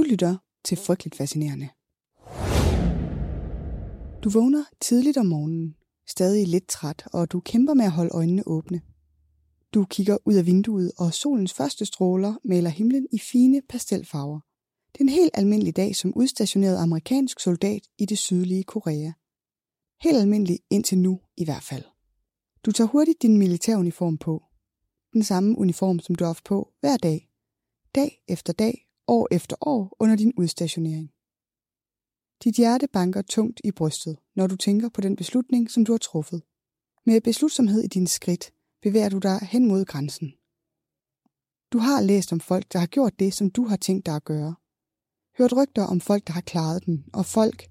Du lytter til Frygteligt Fascinerende. Du vågner tidligt om morgenen, stadig lidt træt, og du kæmper med at holde øjnene åbne. Du kigger ud af vinduet, og solens første stråler maler himlen i fine pastelfarver. Det er en helt almindelig dag som udstationeret amerikansk soldat i det sydlige Korea. Helt almindelig indtil nu i hvert fald. Du tager hurtigt din militæruniform på. Den samme uniform, som du har haft på hver dag. Dag efter dag, år efter år under din udstationering. Dit hjerte banker tungt i brystet, når du tænker på den beslutning, som du har truffet. Med beslutsomhed i dine skridt bevæger du dig hen mod grænsen. Du har læst om folk, der har gjort det, som du har tænkt dig at gøre. Hørt rygter om folk, der har klaret den, og folk...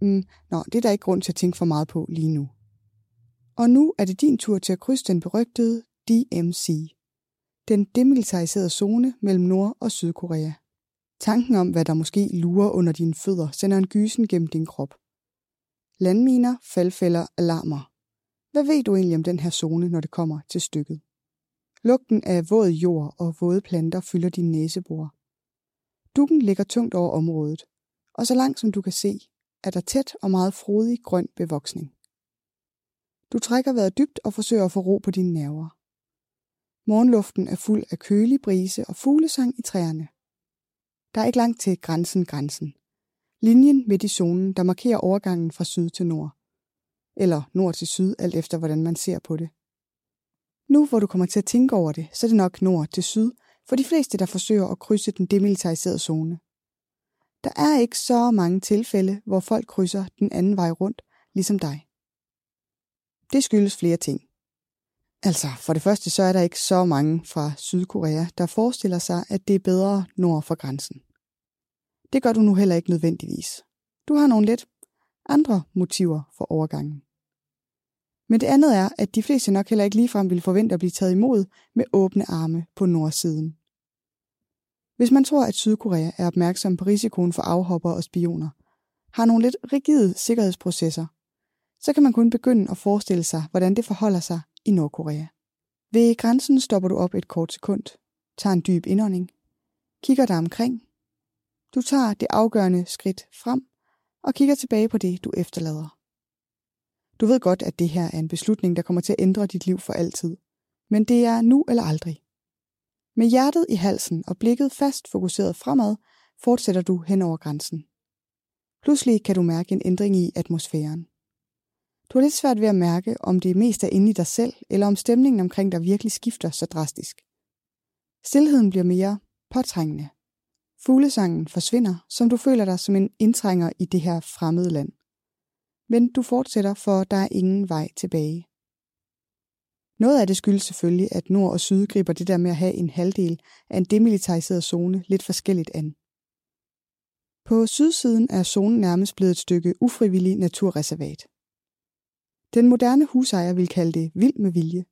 Mm, nå, det er der ikke grund til at tænke for meget på lige nu. Og nu er det din tur til at krydse den berygtede DMC. Den demilitariserede zone mellem Nord- og Sydkorea. Tanken om, hvad der måske lurer under dine fødder, sender en gysen gennem din krop. Landminer, faldfælder, alarmer. Hvad ved du egentlig om den her zone, når det kommer til stykket? Lugten af våd jord og våde planter fylder din næsebor. Dukken ligger tungt over området, og så langt som du kan se, er der tæt og meget frodig grøn bevoksning. Du trækker vejret dybt og forsøger at få ro på dine nerver. Morgenluften er fuld af kølig brise og fuglesang i træerne. Der er ikke langt til grænsen grænsen. Linjen midt i zonen, der markerer overgangen fra syd til nord. Eller nord til syd, alt efter hvordan man ser på det. Nu hvor du kommer til at tænke over det, så er det nok nord til syd, for de fleste, der forsøger at krydse den demilitariserede zone. Der er ikke så mange tilfælde, hvor folk krydser den anden vej rundt, ligesom dig. Det skyldes flere ting. Altså, for det første så er der ikke så mange fra Sydkorea, der forestiller sig, at det er bedre nord for grænsen. Det gør du nu heller ikke nødvendigvis. Du har nogle lidt andre motiver for overgangen. Men det andet er, at de fleste nok heller ikke ligefrem ville forvente at blive taget imod med åbne arme på nordsiden. Hvis man tror, at Sydkorea er opmærksom på risikoen for afhopper og spioner, har nogle lidt rigide sikkerhedsprocesser, så kan man kun begynde at forestille sig, hvordan det forholder sig i Nordkorea. Ved grænsen stopper du op et kort sekund, tager en dyb indånding, kigger dig omkring. Du tager det afgørende skridt frem og kigger tilbage på det, du efterlader. Du ved godt, at det her er en beslutning, der kommer til at ændre dit liv for altid. Men det er nu eller aldrig. Med hjertet i halsen og blikket fast fokuseret fremad, fortsætter du hen over grænsen. Pludselig kan du mærke en ændring i atmosfæren. Du har lidt svært ved at mærke, om det mest er inde i dig selv, eller om stemningen omkring dig virkelig skifter så drastisk. Stilheden bliver mere påtrængende. Fuglesangen forsvinder, som du føler dig som en indtrænger i det her fremmede land. Men du fortsætter, for der er ingen vej tilbage. Noget af det skyldes selvfølgelig, at nord og syd griber det der med at have en halvdel af en demilitariseret zone lidt forskelligt an. På sydsiden er zonen nærmest blevet et stykke ufrivillig naturreservat. Den moderne husejer vil kalde det vild med vilje.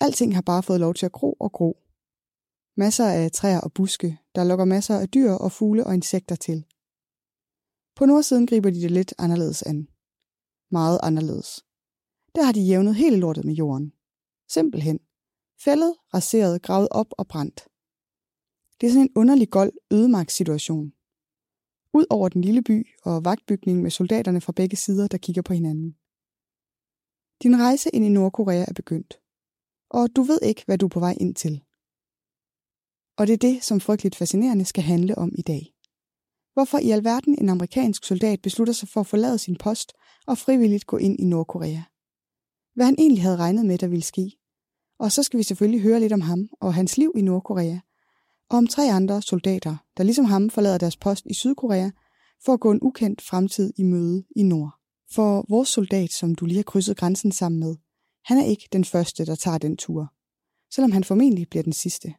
Alting har bare fået lov til at gro og gro. Masser af træer og buske, der lokker masser af dyr og fugle og insekter til. På nordsiden griber de det lidt anderledes an. Meget anderledes. Der har de jævnet hele lortet med jorden. Simpelthen. Fældet, raseret, gravet op og brændt. Det er sådan en underlig gold ødemarkssituation. Ud over den lille by og vagtbygningen med soldaterne fra begge sider, der kigger på hinanden. Din rejse ind i Nordkorea er begyndt, og du ved ikke, hvad du er på vej ind til. Og det er det, som frygteligt fascinerende skal handle om i dag. Hvorfor i alverden en amerikansk soldat beslutter sig for at forlade sin post og frivilligt gå ind i Nordkorea. Hvad han egentlig havde regnet med, der ville ske. Og så skal vi selvfølgelig høre lidt om ham og hans liv i Nordkorea, og om tre andre soldater, der ligesom ham forlader deres post i Sydkorea for at gå en ukendt fremtid i møde i Nord. For vores soldat, som du lige har krydset grænsen sammen med, han er ikke den første, der tager den tur, selvom han formentlig bliver den sidste.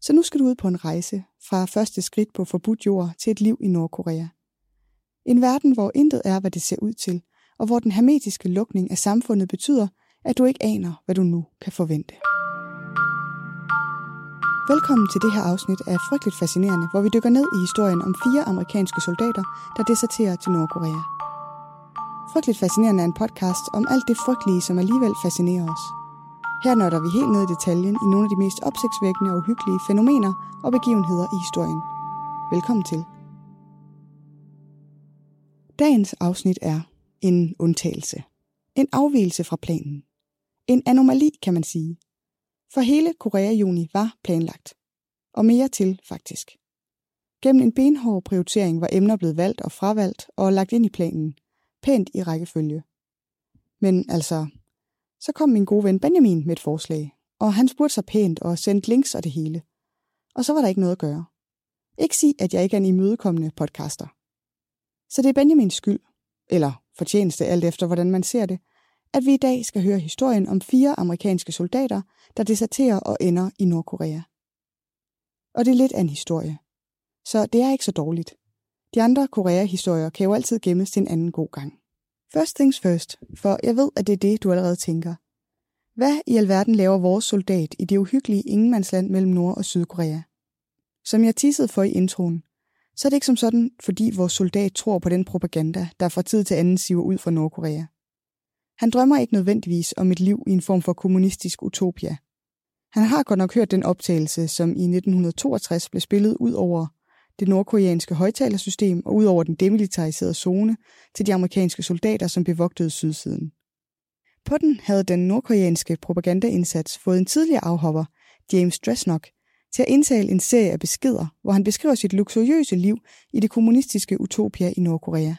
Så nu skal du ud på en rejse fra første skridt på forbudt jord til et liv i Nordkorea. En verden, hvor intet er, hvad det ser ud til, og hvor den hermetiske lukning af samfundet betyder, at du ikke aner, hvad du nu kan forvente. Velkommen til det her afsnit af Frygteligt Fascinerende, hvor vi dykker ned i historien om fire amerikanske soldater, der deserterer til Nordkorea. Frygteligt Fascinerende er en podcast om alt det frygtelige, som alligevel fascinerer os. Her nørder vi helt ned i detaljen i nogle af de mest opsigtsvækkende og uhyggelige fænomener og begivenheder i historien. Velkommen til. Dagens afsnit er en undtagelse. En afvielse fra planen. En anomali, kan man sige. For hele Korea-juni var planlagt. Og mere til, faktisk. Gennem en benhård prioritering var emner blevet valgt og fravalgt og lagt ind i planen. Pænt i rækkefølge. Men altså, så kom min gode ven Benjamin med et forslag, og han spurgte sig pænt og sendte links og det hele. Og så var der ikke noget at gøre. Ikke sig, at jeg ikke er en imødekommende podcaster. Så det er Benjamins skyld, eller fortjeneste alt efter, hvordan man ser det, at vi i dag skal høre historien om fire amerikanske soldater, der deserterer og ender i Nordkorea. Og det er lidt af en historie. Så det er ikke så dårligt. De andre Korea-historier kan jo altid gemmes til en anden god gang. First things first, for jeg ved, at det er det, du allerede tænker. Hvad i alverden laver vores soldat i det uhyggelige ingenmandsland mellem Nord- og Sydkorea? Som jeg tissede for i introen, så er det ikke som sådan, fordi vores soldat tror på den propaganda, der fra tid til anden siver ud fra Nordkorea. Han drømmer ikke nødvendigvis om et liv i en form for kommunistisk utopia. Han har godt nok hørt den optagelse, som i 1962 blev spillet ud over det nordkoreanske højtalersystem og ud over den demilitariserede zone til de amerikanske soldater, som bevogtede sydsiden. På den havde den nordkoreanske propagandaindsats fået en tidligere afhopper, James Dresnok, til at indtale en serie af beskeder, hvor han beskriver sit luksuriøse liv i det kommunistiske utopia i Nordkorea.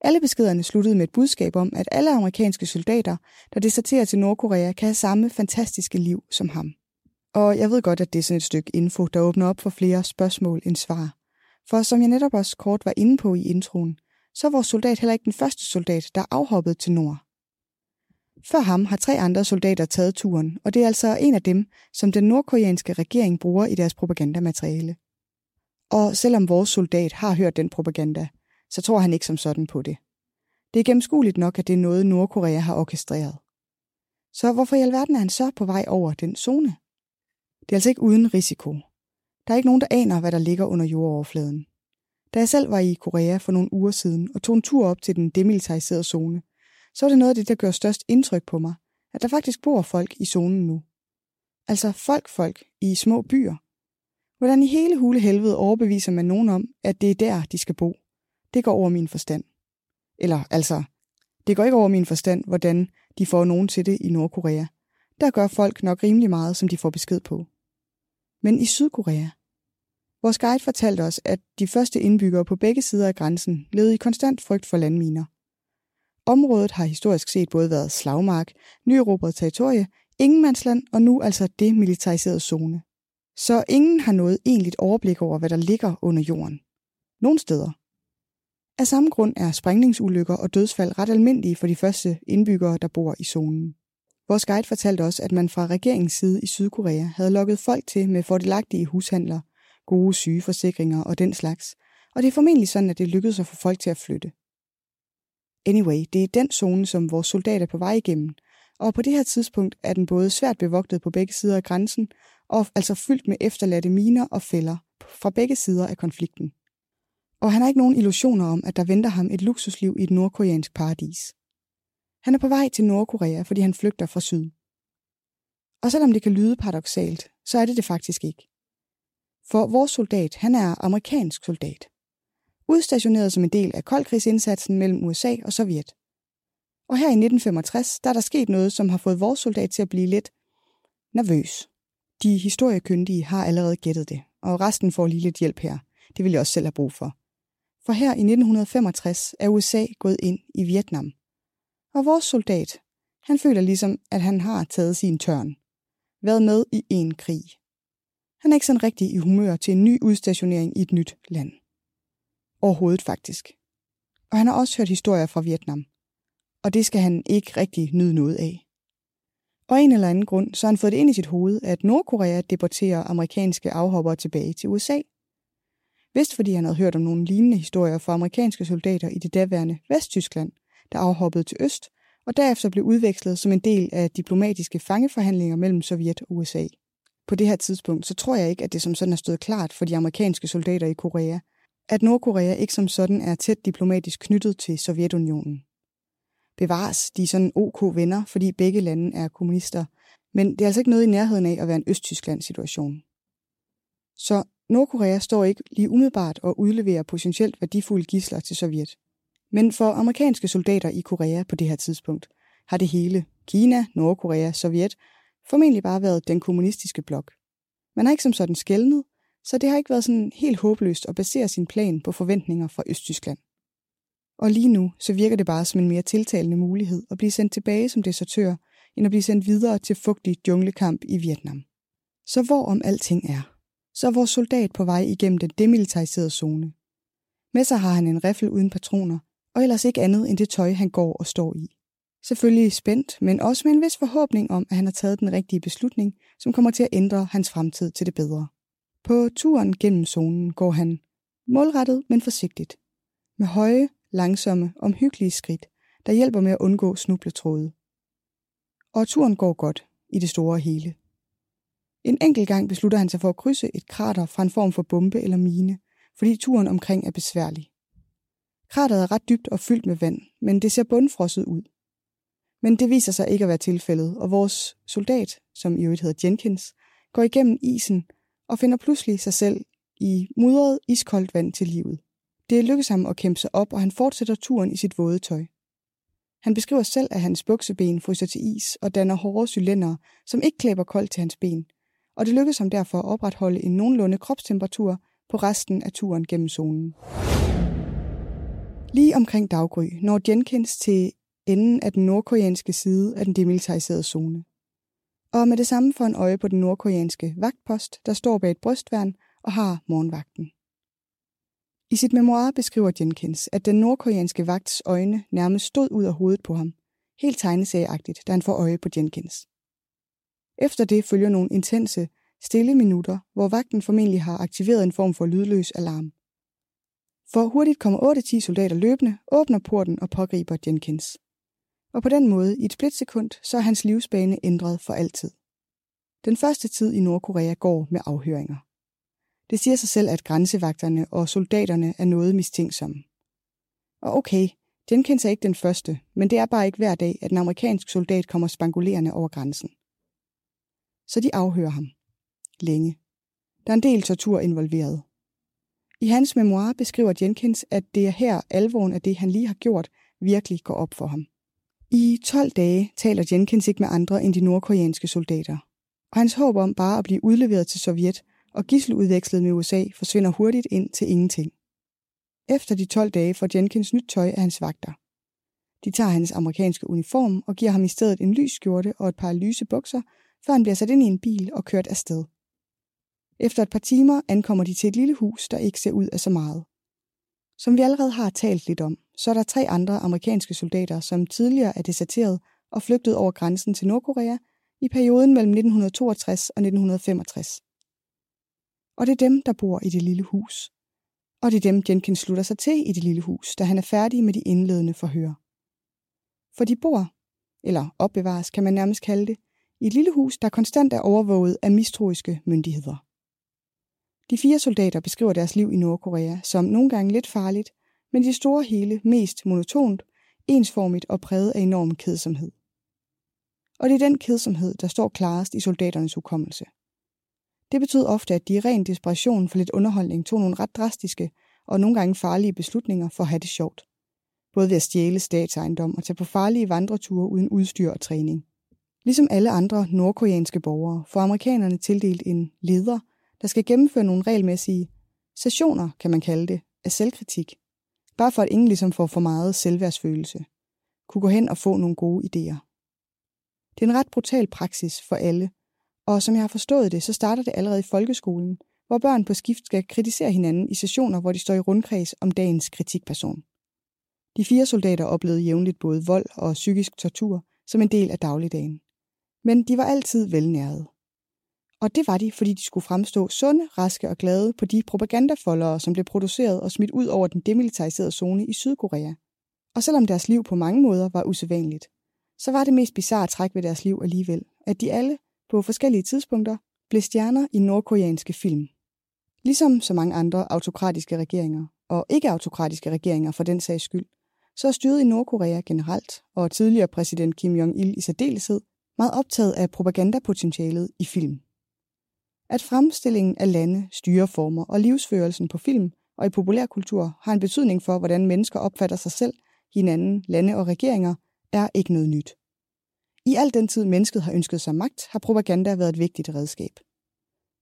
Alle beskederne sluttede med et budskab om, at alle amerikanske soldater, der deserterer til Nordkorea, kan have samme fantastiske liv som ham. Og jeg ved godt, at det er sådan et stykke info, der åbner op for flere spørgsmål end svar. For som jeg netop også kort var inde på i introen, så er vores soldat heller ikke den første soldat, der er afhoppet til nord. Før ham har tre andre soldater taget turen, og det er altså en af dem, som den nordkoreanske regering bruger i deres propagandamateriale. Og selvom vores soldat har hørt den propaganda, så tror han ikke som sådan på det. Det er gennemskueligt nok, at det er noget, Nordkorea har orkestreret. Så hvorfor i alverden er han så på vej over den zone? Det er altså ikke uden risiko. Der er ikke nogen, der aner, hvad der ligger under jordoverfladen. Da jeg selv var i Korea for nogle uger siden og tog en tur op til den demilitariserede zone, så var det noget af det, der gør størst indtryk på mig, at der faktisk bor folk i zonen nu. Altså folk-folk i små byer. Hvordan i hele hule helvede overbeviser man nogen om, at det er der, de skal bo? Det går over min forstand. Eller altså, det går ikke over min forstand, hvordan de får nogen til det i Nordkorea. Der gør folk nok rimelig meget, som de får besked på. Men i Sydkorea? Vores guide fortalte os, at de første indbyggere på begge sider af grænsen levede i konstant frygt for landminer. Området har historisk set både været slagmark, nyerobret territorie, ingenmandsland og nu altså demilitariseret zone. Så ingen har noget egentligt overblik over, hvad der ligger under jorden. Nogle steder. Af samme grund er sprængningsulykker og dødsfald ret almindelige for de første indbyggere, der bor i zonen. Vores guide fortalte os, at man fra regeringens side i Sydkorea havde lukket folk til med fordelagtige hushandler, gode sygeforsikringer og den slags, og det er formentlig sådan, at det lykkedes at få folk til at flytte. Anyway, det er den zone, som vores soldater er på vej igennem, og på det her tidspunkt er den både svært bevogtet på begge sider af grænsen, og altså fyldt med efterladte miner og fælder fra begge sider af konflikten. Og han har ikke nogen illusioner om, at der venter ham et luksusliv i et nordkoreansk paradis. Han er på vej til Nordkorea, fordi han flygter fra syd. Og selvom det kan lyde paradoxalt, så er det det faktisk ikke. For vores soldat, han er amerikansk soldat udstationeret som en del af koldkrigsindsatsen mellem USA og Sovjet. Og her i 1965, der er der sket noget, som har fået vores soldat til at blive lidt nervøs. De historiekyndige har allerede gættet det, og resten får lige lidt hjælp her. Det vil jeg også selv have brug for. For her i 1965 er USA gået ind i Vietnam. Og vores soldat, han føler ligesom, at han har taget sin tørn. Været med i en krig. Han er ikke sådan rigtig i humør til en ny udstationering i et nyt land. Overhovedet faktisk. Og han har også hørt historier fra Vietnam. Og det skal han ikke rigtig nyde noget af. Og en eller anden grund, så har han fået det ind i sit hoved, at Nordkorea deporterer amerikanske afhoppere tilbage til USA. Vist fordi han havde hørt om nogle lignende historier fra amerikanske soldater i det daværende Vesttyskland, der afhoppede til øst, og derefter blev udvekslet som en del af diplomatiske fangeforhandlinger mellem Sovjet og USA. På det her tidspunkt, så tror jeg ikke, at det som sådan er stået klart for de amerikanske soldater i Korea, at Nordkorea ikke som sådan er tæt diplomatisk knyttet til Sovjetunionen. Bevares, de sådan OK venner, fordi begge lande er kommunister, men det er altså ikke noget i nærheden af at være en Østtyskland-situation. Så Nordkorea står ikke lige umiddelbart og udleverer potentielt værdifulde gisler til Sovjet. Men for amerikanske soldater i Korea på det her tidspunkt har det hele, Kina, Nordkorea, Sovjet, formentlig bare været den kommunistiske blok. Man har ikke som sådan skældnet, så det har ikke været sådan helt håbløst at basere sin plan på forventninger fra Østtyskland. Og lige nu, så virker det bare som en mere tiltalende mulighed at blive sendt tilbage som desertør, end at blive sendt videre til fugtig junglekamp i Vietnam. Så hvor om alting er, så er vores soldat på vej igennem den demilitariserede zone. Med sig har han en riffel uden patroner, og ellers ikke andet end det tøj, han går og står i. Selvfølgelig spændt, men også med en vis forhåbning om, at han har taget den rigtige beslutning, som kommer til at ændre hans fremtid til det bedre. På turen gennem zonen går han målrettet, men forsigtigt. Med høje, langsomme, omhyggelige skridt, der hjælper med at undgå snubletråde. Og turen går godt i det store hele. En enkelt gang beslutter han sig for at krydse et krater fra en form for bombe eller mine, fordi turen omkring er besværlig. Krateret er ret dybt og fyldt med vand, men det ser bundfrosset ud. Men det viser sig ikke at være tilfældet, og vores soldat, som i øvrigt hedder Jenkins, går igennem isen og finder pludselig sig selv i mudret, iskoldt vand til livet. Det lykkes ham at kæmpe sig op, og han fortsætter turen i sit våde tøj. Han beskriver selv, at hans bukseben fryser til is og danner hårde cylinder, som ikke klæber koldt til hans ben, og det lykkes ham derfor at opretholde en nogenlunde kropstemperatur på resten af turen gennem zonen. Lige omkring daggry når Jenkins til enden af den nordkoreanske side af den demilitariserede zone. Og med det samme får en øje på den nordkoreanske vagtpost, der står bag et brystværn og har morgenvagten. I sit memoir beskriver Jenkins, at den nordkoreanske vagts øjne nærmest stod ud af hovedet på ham, helt tegnesageagtigt, da han får øje på Jenkins. Efter det følger nogle intense, stille minutter, hvor vagten formentlig har aktiveret en form for lydløs alarm. For hurtigt kommer 8-10 soldater løbende, åbner porten og pågriber Jenkins. Og på den måde, i et splitsekund, så er hans livsbane ændret for altid. Den første tid i Nordkorea går med afhøringer. Det siger sig selv, at grænsevagterne og soldaterne er noget mistænksomme. Og okay, Jenkins er ikke den første, men det er bare ikke hver dag, at en amerikansk soldat kommer spangulerende over grænsen. Så de afhører ham. Længe. Der er en del tortur involveret. I hans memoir beskriver Jenkins, at det er her alvoren af det, han lige har gjort, virkelig går op for ham. I 12 dage taler Jenkins ikke med andre end de nordkoreanske soldater. Og hans håb om bare at blive udleveret til Sovjet og gisseludvekslet med USA forsvinder hurtigt ind til ingenting. Efter de 12 dage får Jenkins nyt tøj af hans vagter. De tager hans amerikanske uniform og giver ham i stedet en lys skjorte og et par lyse bukser, før han bliver sat ind i en bil og kørt afsted. Efter et par timer ankommer de til et lille hus, der ikke ser ud af så meget. Som vi allerede har talt lidt om, så er der tre andre amerikanske soldater, som tidligere er deserteret og flygtet over grænsen til Nordkorea i perioden mellem 1962 og 1965. Og det er dem, der bor i det lille hus. Og det er dem, Jenkins slutter sig til i det lille hus, da han er færdig med de indledende forhør. For de bor, eller opbevares kan man nærmest kalde det, i et lille hus, der konstant er overvåget af mistroiske myndigheder. De fire soldater beskriver deres liv i Nordkorea som nogle gange lidt farligt, men de store hele mest monotont, ensformigt og præget af enorm kedsomhed. Og det er den kedsomhed, der står klarest i soldaternes hukommelse. Det betød ofte, at de i ren desperation for lidt underholdning tog nogle ret drastiske og nogle gange farlige beslutninger for at have det sjovt. Både ved at stjæle statsejendom og tage på farlige vandreture uden udstyr og træning. Ligesom alle andre nordkoreanske borgere får amerikanerne tildelt en leder, der skal gennemføre nogle regelmæssige sessioner, kan man kalde det, af selvkritik. Bare for at ingen ligesom får for meget selvværdsfølelse. Kunne gå hen og få nogle gode idéer. Det er en ret brutal praksis for alle, og som jeg har forstået det, så starter det allerede i folkeskolen, hvor børn på skift skal kritisere hinanden i sessioner, hvor de står i rundkreds om dagens kritikperson. De fire soldater oplevede jævnligt både vold og psykisk tortur som en del af dagligdagen. Men de var altid velnærede. Og det var de, fordi de skulle fremstå sunde, raske og glade på de propagandafoldere, som blev produceret og smidt ud over den demilitariserede zone i Sydkorea. Og selvom deres liv på mange måder var usædvanligt, så var det mest bizarre træk ved deres liv alligevel, at de alle på forskellige tidspunkter blev stjerner i nordkoreanske film. Ligesom så mange andre autokratiske regeringer, og ikke-autokratiske regeringer for den sags skyld, så er styret i Nordkorea generelt, og tidligere præsident Kim Jong-il i særdeleshed, meget optaget af propagandapotentialet i film. At fremstillingen af lande, styreformer og livsførelsen på film og i populærkultur har en betydning for, hvordan mennesker opfatter sig selv, hinanden, lande og regeringer, er ikke noget nyt. I al den tid mennesket har ønsket sig magt, har propaganda været et vigtigt redskab.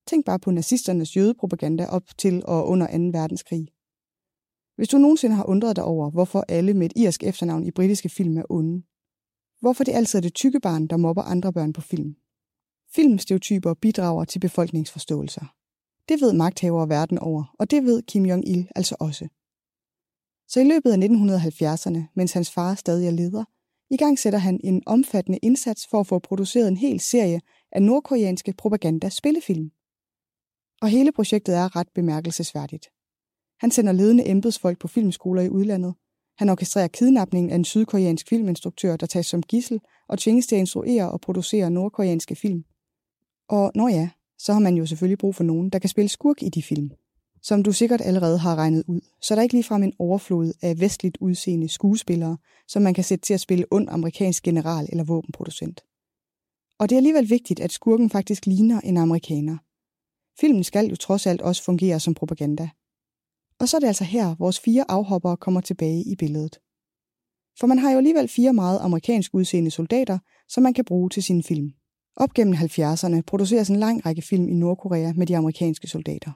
Tænk bare på nazisternes jødepropaganda op til og under 2. verdenskrig. Hvis du nogensinde har undret dig over, hvorfor alle med et irsk efternavn i britiske film er onde. Hvorfor det altid er det tykke barn, der mobber andre børn på film. Filmstereotyper bidrager til befolkningsforståelser. Det ved magthavere verden over, og det ved Kim Jong-il altså også. Så i løbet af 1970'erne, mens hans far stadig er leder, i gang sætter han en omfattende indsats for at få produceret en hel serie af nordkoreanske propaganda-spillefilm. Og hele projektet er ret bemærkelsesværdigt. Han sender ledende embedsfolk på filmskoler i udlandet. Han orkestrerer kidnapningen af en sydkoreansk filminstruktør, der tages som gissel og tvinges til at instruere og producere nordkoreanske film. Og når ja, så har man jo selvfølgelig brug for nogen, der kan spille skurk i de film. Som du sikkert allerede har regnet ud, så er der ikke ligefrem en overflod af vestligt udseende skuespillere, som man kan sætte til at spille ond amerikansk general eller våbenproducent. Og det er alligevel vigtigt, at skurken faktisk ligner en amerikaner. Filmen skal jo trods alt også fungere som propaganda. Og så er det altså her, vores fire afhoppere kommer tilbage i billedet. For man har jo alligevel fire meget amerikansk udseende soldater, som man kan bruge til sin film. Op gennem 70'erne produceres en lang række film i Nordkorea med de amerikanske soldater.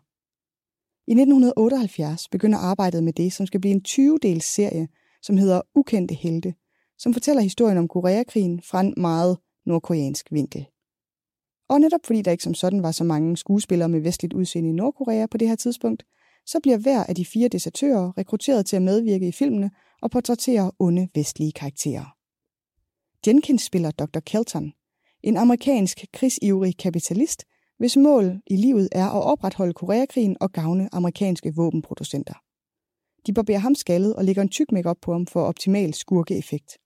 I 1978 begynder arbejdet med det, som skal blive en 20-dels serie, som hedder Ukendte Helte, som fortæller historien om Koreakrigen fra en meget nordkoreansk vinkel. Og netop fordi der ikke som sådan var så mange skuespillere med vestligt udseende i Nordkorea på det her tidspunkt, så bliver hver af de fire desertører rekrutteret til at medvirke i filmene og portrættere onde vestlige karakterer. Jenkins spiller Dr. Kelton, en amerikansk krigsivrig kapitalist, hvis mål i livet er at opretholde Koreakrigen og gavne amerikanske våbenproducenter. De barberer ham skaldet og lægger en tyk makeup på ham for optimal skurkeeffekt.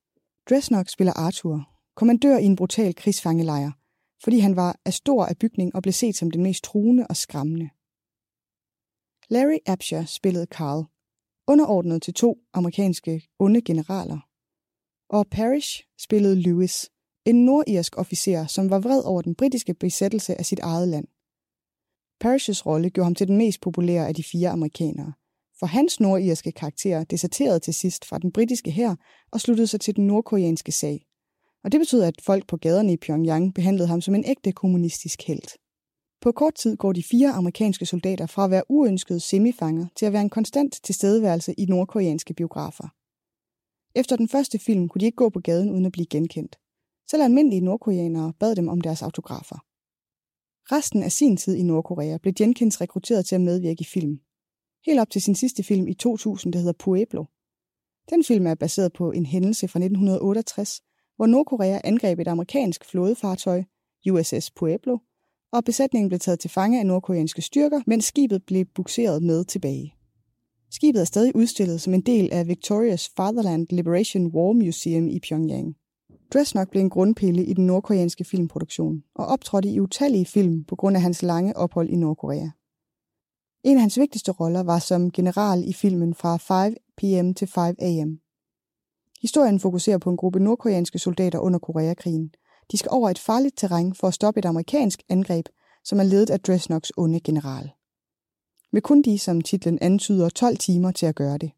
Dresnok spiller Arthur, kommandør i en brutal krigsfangelejr, fordi han var af stor af bygning og blev set som den mest truende og skræmmende. Larry Absher spillede Carl, underordnet til to amerikanske onde generaler, og Parrish spillede Lewis, en nordirsk officer, som var vred over den britiske besættelse af sit eget land. Parishes rolle gjorde ham til den mest populære af de fire amerikanere, for hans nordirske karakter deserterede til sidst fra den britiske hær og sluttede sig til den nordkoreanske sag. Og det betød, at folk på gaderne i Pyongyang behandlede ham som en ægte kommunistisk helt. På kort tid går de fire amerikanske soldater fra at være uønskede semifanger til at være en konstant tilstedeværelse i nordkoreanske biografer. Efter den første film kunne de ikke gå på gaden uden at blive genkendt. Selv almindelige nordkoreanere bad dem om deres autografer. Resten af sin tid i Nordkorea blev Jenkins rekrutteret til at medvirke i film. Helt op til sin sidste film i 2000, der hedder Pueblo. Den film er baseret på en hændelse fra 1968, hvor Nordkorea angreb et amerikansk flådefartøj, USS Pueblo, og besætningen blev taget til fange af nordkoreanske styrker, mens skibet blev bukseret med tilbage. Skibet er stadig udstillet som en del af Victoria's Fatherland Liberation War Museum i Pyongyang. Dresnok blev en grundpille i den nordkoreanske filmproduktion og optrådte i utallige film på grund af hans lange ophold i Nordkorea. En af hans vigtigste roller var som general i filmen fra 5 p.m. til 5 a.m. Historien fokuserer på en gruppe nordkoreanske soldater under Koreakrigen. De skal over et farligt terræn for at stoppe et amerikansk angreb, som er ledet af Dresnoks onde general. Med kun de, som titlen antyder, 12 timer til at gøre det.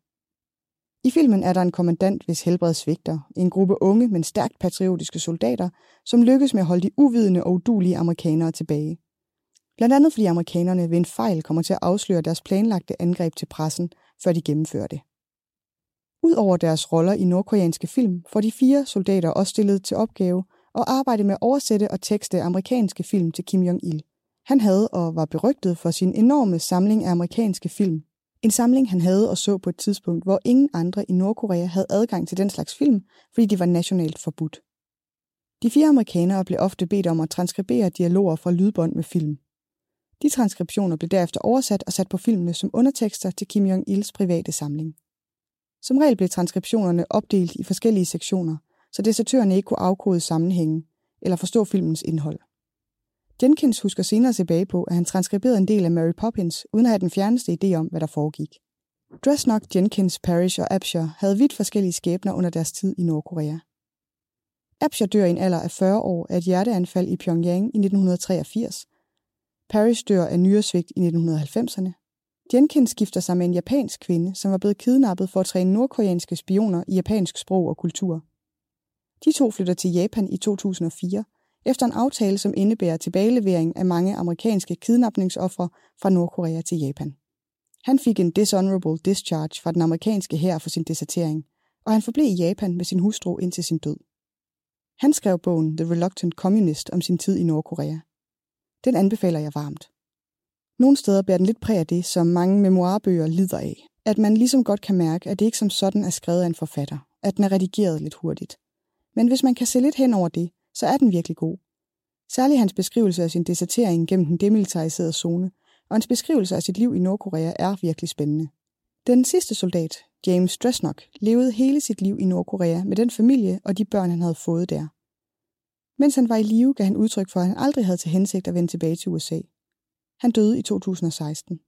I filmen er der en kommandant, hvis helbred svigter, en gruppe unge, men stærkt patriotiske soldater, som lykkes med at holde de uvidende og udulige amerikanere tilbage. Blandt andet fordi amerikanerne ved en fejl kommer til at afsløre deres planlagte angreb til pressen, før de gennemfører det. Udover deres roller i nordkoreanske film, får de fire soldater også stillet til opgave at arbejde med at oversætte og tekste amerikanske film til Kim Jong-il. Han havde og var berygtet for sin enorme samling af amerikanske film, en samling, han havde og så på et tidspunkt, hvor ingen andre i Nordkorea havde adgang til den slags film, fordi de var nationalt forbudt. De fire amerikanere blev ofte bedt om at transkribere dialoger fra lydbånd med film. De transkriptioner blev derefter oversat og sat på filmene som undertekster til Kim Jong-ils private samling. Som regel blev transkriptionerne opdelt i forskellige sektioner, så desertørerne ikke kunne afkode sammenhængen eller forstå filmens indhold. Jenkins husker senere tilbage på, at han transkriberede en del af Mary Poppins, uden at have den fjerneste idé om, hvad der foregik. Dresnok, Jenkins, Parrish og Absher havde vidt forskellige skæbner under deres tid i Nordkorea. Absher dør i en alder af 40 år af et hjerteanfald i Pyongyang i 1983. Parrish dør af nyresvigt i 1990'erne. Jenkins gifter sig med en japansk kvinde, som var blevet kidnappet for at træne nordkoreanske spioner i japansk sprog og kultur. De to flytter til Japan i 2004, efter en aftale, som indebærer tilbagelevering af mange amerikanske kidnapningsoffre fra Nordkorea til Japan. Han fik en dishonorable discharge fra den amerikanske hær for sin desertering, og han forblev i Japan med sin hustru indtil sin død. Han skrev bogen The Reluctant Communist om sin tid i Nordkorea. Den anbefaler jeg varmt. Nogle steder bærer den lidt præg af det, som mange memoirbøger lider af. At man ligesom godt kan mærke, at det ikke som sådan er skrevet af en forfatter. At den er redigeret lidt hurtigt. Men hvis man kan se lidt hen over det, så er den virkelig god. Særligt hans beskrivelse af sin desertering gennem den demilitariserede zone, og hans beskrivelse af sit liv i Nordkorea er virkelig spændende. Den sidste soldat, James Dresnock, levede hele sit liv i Nordkorea med den familie og de børn, han havde fået der. Mens han var i live, gav han udtryk for, at han aldrig havde til hensigt at vende tilbage til USA. Han døde i 2016.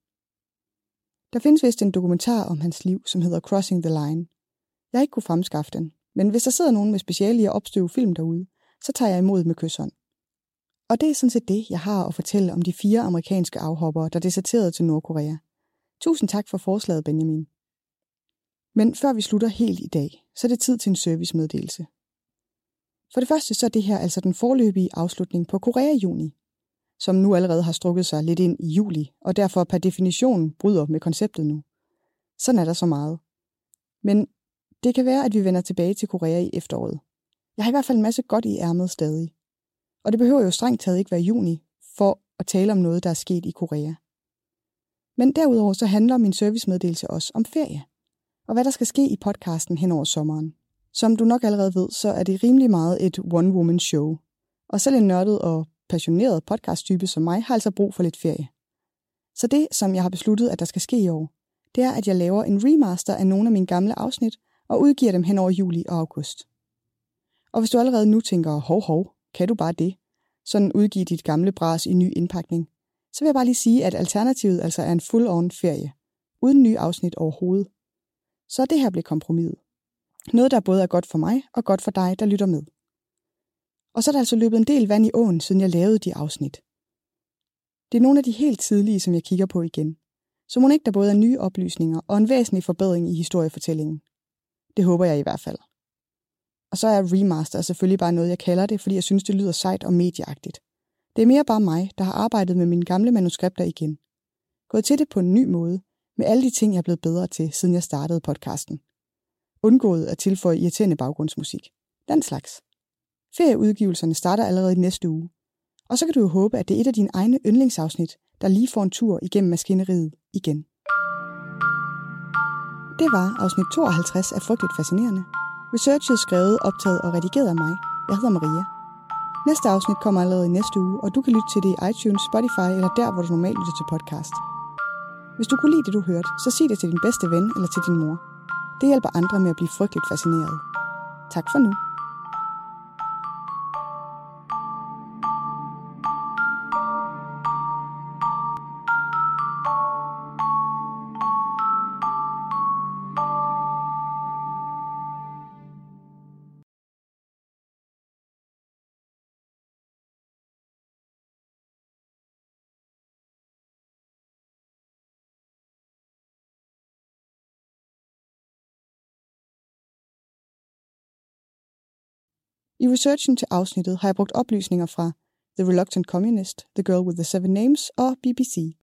Der findes vist en dokumentar om hans liv, som hedder Crossing the Line. Jeg har ikke kunne fremskaffe den, men hvis der sidder nogen med speciale i at opstøve film derude, så tager jeg imod med kysshånd. Og det er sådan set det, jeg har at fortælle om de fire amerikanske afhoppere, der deserterede til Nordkorea. Tusind tak for forslaget, Benjamin. Men før vi slutter helt i dag, så er det tid til en servicemeddelelse. For det første så er det her altså den forløbige afslutning på Korea-juni, som nu allerede har strukket sig lidt ind i juli, og derfor per definition bryder med konceptet nu. Sådan er der så meget. Men det kan være, at vi vender tilbage til Korea i efteråret. Jeg har i hvert fald en masse godt i ærmet stadig. Og det behøver jo strengt taget ikke være juni, for at tale om noget, der er sket i Korea. Men derudover så handler min servicemeddelelse også om ferie, og hvad der skal ske i podcasten hen over sommeren. Som du nok allerede ved, så er det rimelig meget et one-woman show. Og selv en nørdet og passioneret podcasttype som mig har altså brug for lidt ferie. Så det, som jeg har besluttet, at der skal ske i år, det er, at jeg laver en remaster af nogle af mine gamle afsnit og udgiver dem hen over juli og august. Og hvis du allerede nu tænker, hov hov, kan du bare det? Sådan udgive dit gamle bras i ny indpakning. Så vil jeg bare lige sige, at alternativet altså er en full-on ferie. Uden nye afsnit overhovedet. Så det her bliver kompromiset. Noget, der både er godt for mig og godt for dig, der lytter med. Og så er der altså løbet en del vand i åen, siden jeg lavede de afsnit. Det er nogle af de helt tidlige, som jeg kigger på igen. Så må ikke der både er nye oplysninger og en væsentlig forbedring i historiefortællingen. Det håber jeg i hvert fald. Og så er remaster selvfølgelig bare noget, jeg kalder det, fordi jeg synes, det lyder sejt og medieagtigt. Det er mere bare mig, der har arbejdet med mine gamle manuskripter igen. Gået til det på en ny måde, med alle de ting, jeg er blevet bedre til, siden jeg startede podcasten. Undgået at tilføje irriterende baggrundsmusik. Den slags. Ferieudgivelserne starter allerede i næste uge. Og så kan du jo håbe, at det er et af dine egne yndlingsafsnit, der lige får en tur igennem maskineriet igen. Det var afsnit 52 af Frygteligt Fascinerende. Researchet skrevet, optaget og redigeret af mig. Jeg hedder Maria. Næste afsnit kommer allerede i næste uge, og du kan lytte til det i iTunes, Spotify eller der, hvor du normalt lytter til podcast. Hvis du kunne lide det, du hørte, så sig det til din bedste ven eller til din mor. Det hjælper andre med at blive frygteligt fascineret. Tak for nu. I researchen til afsnittet har jeg brugt oplysninger fra The Reluctant Communist, The Girl with the Seven Names og BBC.